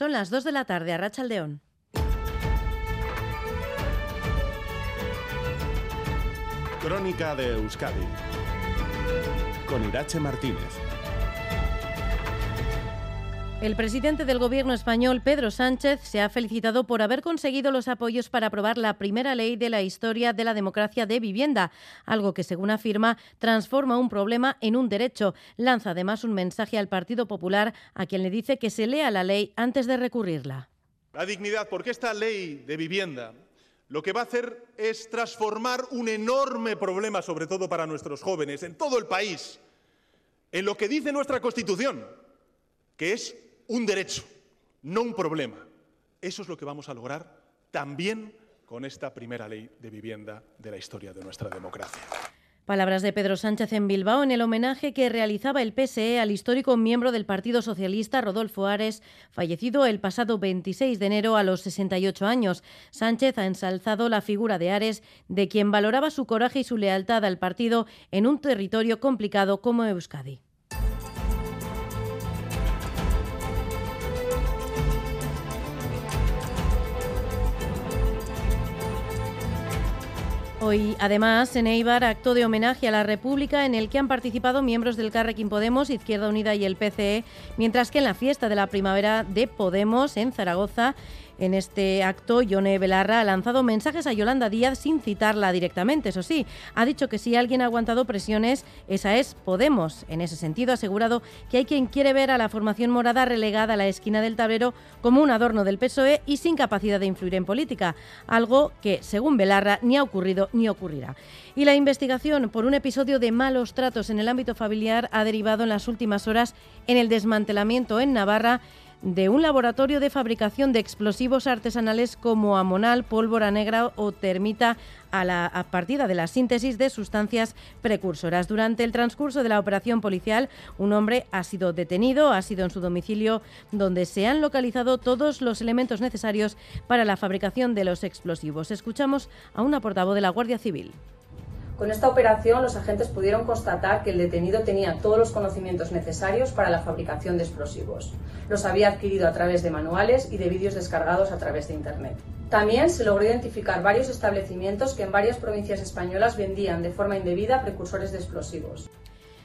Son las 2 de la tarde a Rachaldeón. Crónica de Euskadi con Irache Martínez. El presidente del gobierno español, Pedro Sánchez, se ha felicitado por haber conseguido los apoyos para aprobar la primera ley de la historia de la democracia de vivienda, algo que, según afirma, transforma un problema en un derecho. Lanza además un mensaje al Partido Popular, a quien le dice que se lea la ley antes de recurrirla. La dignidad, porque esta ley de vivienda lo que va a hacer es transformar un enorme problema, sobre todo para nuestros jóvenes, en todo el país, en lo que dice nuestra Constitución, que es un derecho, no un problema. Eso es lo que vamos a lograr también con esta primera ley de vivienda de la historia de nuestra democracia. Palabras de Pedro Sánchez en Bilbao en el homenaje que realizaba el PSE al histórico miembro del Partido Socialista Rodolfo Ares, fallecido el pasado 26 de enero a los 68 años. Sánchez ha ensalzado la figura de Ares, de quien valoraba su coraje y su lealtad al partido en un territorio complicado como Euskadi. Hoy, además, en Eibar, acto de homenaje a la República en el que han participado miembros del Carrequín Podemos, Izquierda Unida y el PCE, mientras que en la fiesta de la primavera de Podemos en Zaragoza en este acto, Yone Belarra ha lanzado mensajes a Yolanda Díaz sin citarla directamente, eso sí. Ha dicho que si alguien ha aguantado presiones, esa es Podemos. En ese sentido, ha asegurado que hay quien quiere ver a la formación morada relegada a la esquina del tablero como un adorno del PSOE y sin capacidad de influir en política, algo que, según Belarra, ni ha ocurrido ni ocurrirá. Y la investigación por un episodio de malos tratos en el ámbito familiar ha derivado en las últimas horas en el desmantelamiento en Navarra de un laboratorio de fabricación de explosivos artesanales como amonal, pólvora negra o termita a la partida de la síntesis de sustancias precursoras. Durante el transcurso de la operación policial, un hombre ha sido detenido, ha sido en su domicilio donde se han localizado todos los elementos necesarios para la fabricación de los explosivos. Escuchamos a una portavoz de la Guardia Civil. Con esta operación, los agentes pudieron constatar que el detenido tenía todos los conocimientos necesarios para la fabricación de explosivos. Los había adquirido a través de manuales y de vídeos descargados a través de Internet. También se logró identificar varios establecimientos que en varias provincias españolas vendían de forma indebida precursores de explosivos.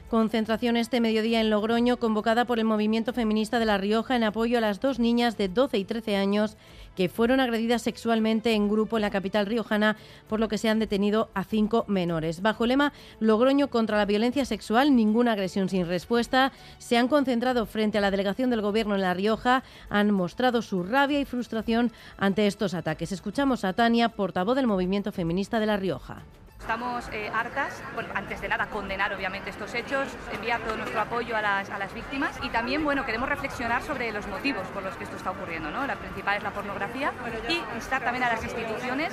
Concentración este mediodía en Logroño convocada por el movimiento feminista de La Rioja en apoyo a las dos niñas de 12 y 13 años que fueron agredidas sexualmente en grupo en la capital riojana, por lo que se han detenido a cinco menores. Bajo el lema Logroño contra la violencia sexual, ninguna agresión sin respuesta, se han concentrado frente a la delegación del Gobierno en La Rioja, han mostrado su rabia y frustración ante estos ataques. Escuchamos a Tania, portavoz del movimiento feminista de La Rioja. Estamos eh, hartas, bueno, antes de nada, condenar obviamente estos hechos, enviar todo nuestro apoyo a las, a las, víctimas y también, bueno, queremos reflexionar sobre los motivos por los que esto está ocurriendo, ¿no? La principal es la pornografía y instar también a las instituciones.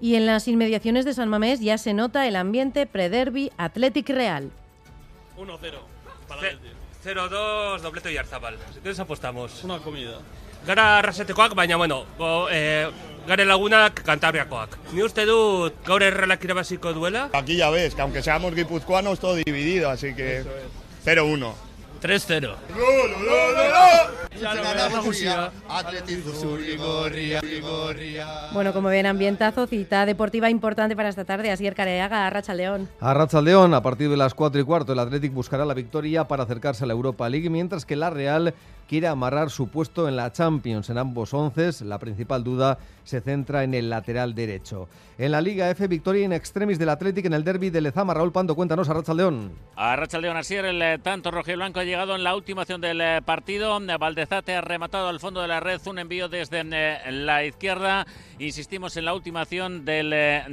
Y en las inmediaciones de San Mamés ya se nota el ambiente pre-derby Athletic Real. 1-0 para 0-2, dobleto y Arzabal. Entonces apostamos. Una comida. Gara arrasetekoak, baina, bueno, bo, eh, gare lagunak kantabriakoak. Ni uste dut gaur erralak irabaziko duela. Aquí ya ves, que aunque seamos guipuzcoanos, todo dividido, así que 0-1. 3-0. Bueno, como ven, ambientazo, cita deportiva importante para esta tarde. Así Careaga, a Racha León. A Racha León, a partir de las 4 y cuarto, el Athletic buscará la victoria para acercarse a la Europa League, mientras que la Real quiere amarrar su puesto en la Champions. En ambos once, la principal duda se centra en el lateral derecho. En la Liga F, victoria in extremis del Athletic en el derby de Lezama. Raúl Pando, cuéntanos a Racha León. A Racha León, así el tanto rojo y blanco ha llegado en la última acción del eh, partido. Valdezate ha rematado al fondo de la red un envío desde eh, la izquierda. Insistimos en la última acción del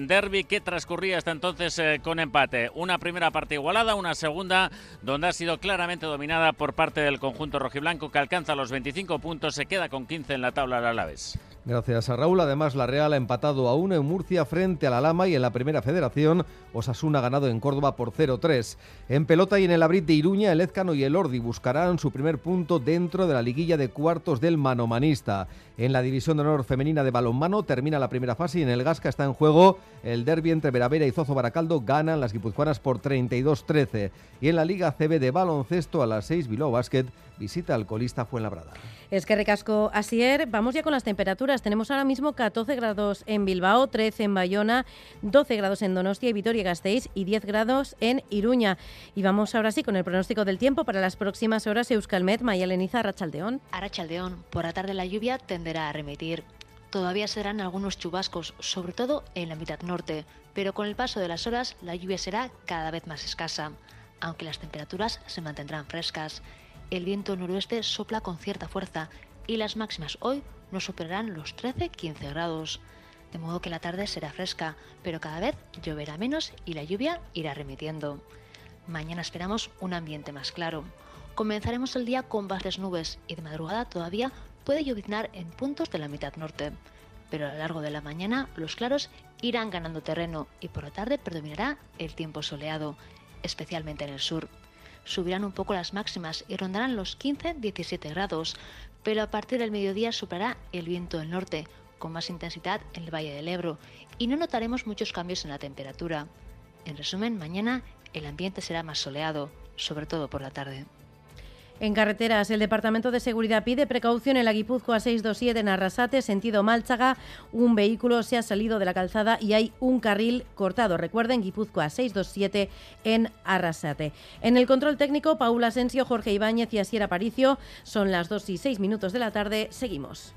derby que transcurría hasta entonces con empate. Una primera parte igualada, una segunda donde ha sido claramente dominada por parte del conjunto rojiblanco que alcanza los 25 puntos, se queda con 15 en la tabla de Alaves. Gracias a Raúl. Además, la Real ha empatado a uno en Murcia frente a la Lama y en la primera federación Osasuna ha ganado en Córdoba por 0-3. En pelota y en el Abrit de Iruña, el Ezcano y el Ordi buscarán su primer punto dentro de la liguilla de cuartos del manomanista. En la división de honor femenina de balonmano termina la primera fase y en el Gasca está en juego el derbi entre Veravera y Zozo Baracaldo. Ganan las guipuzcoanas por 32-13. Y en la Liga CB de baloncesto a las 6 Bilbao Basket visita al colista Fuenlabrada. Es que recasco Asier. Vamos ya con las temperaturas. Tenemos ahora mismo 14 grados en Bilbao, 13 en Bayona, 12 grados en Donostia y Vitoria-Gasteiz y 10 grados en Iruña. Y vamos ahora sí con el pronóstico del tiempo para las próximas horas. Euskalmet, Mayaleniza, Arrachaldeón. Arrachaldeón, por la tarde la lluvia tenderá a remitir. Todavía serán algunos chubascos, sobre todo en la mitad norte, pero con el paso de las horas la lluvia será cada vez más escasa, aunque las temperaturas se mantendrán frescas el viento noroeste sopla con cierta fuerza y las máximas hoy no superarán los 13-15 grados. De modo que la tarde será fresca, pero cada vez lloverá menos y la lluvia irá remitiendo. Mañana esperamos un ambiente más claro. Comenzaremos el día con bajas nubes y de madrugada todavía puede lloviznar en puntos de la mitad norte. Pero a lo largo de la mañana los claros irán ganando terreno y por la tarde predominará el tiempo soleado, especialmente en el sur subirán un poco las máximas y rondarán los 15-17 grados, pero a partir del mediodía superará el viento del norte, con más intensidad en el Valle del Ebro, y no notaremos muchos cambios en la temperatura. En resumen, mañana el ambiente será más soleado, sobre todo por la tarde. En carreteras, el Departamento de Seguridad pide precaución en la Guipúzcoa 627 en Arrasate, sentido Málchaga. Un vehículo se ha salido de la calzada y hay un carril cortado. Recuerden, Guipúzcoa 627 en Arrasate. En el control técnico, Paula Asensio, Jorge Ibáñez y Asier Aparicio. Son las 2 y 6 minutos de la tarde. Seguimos.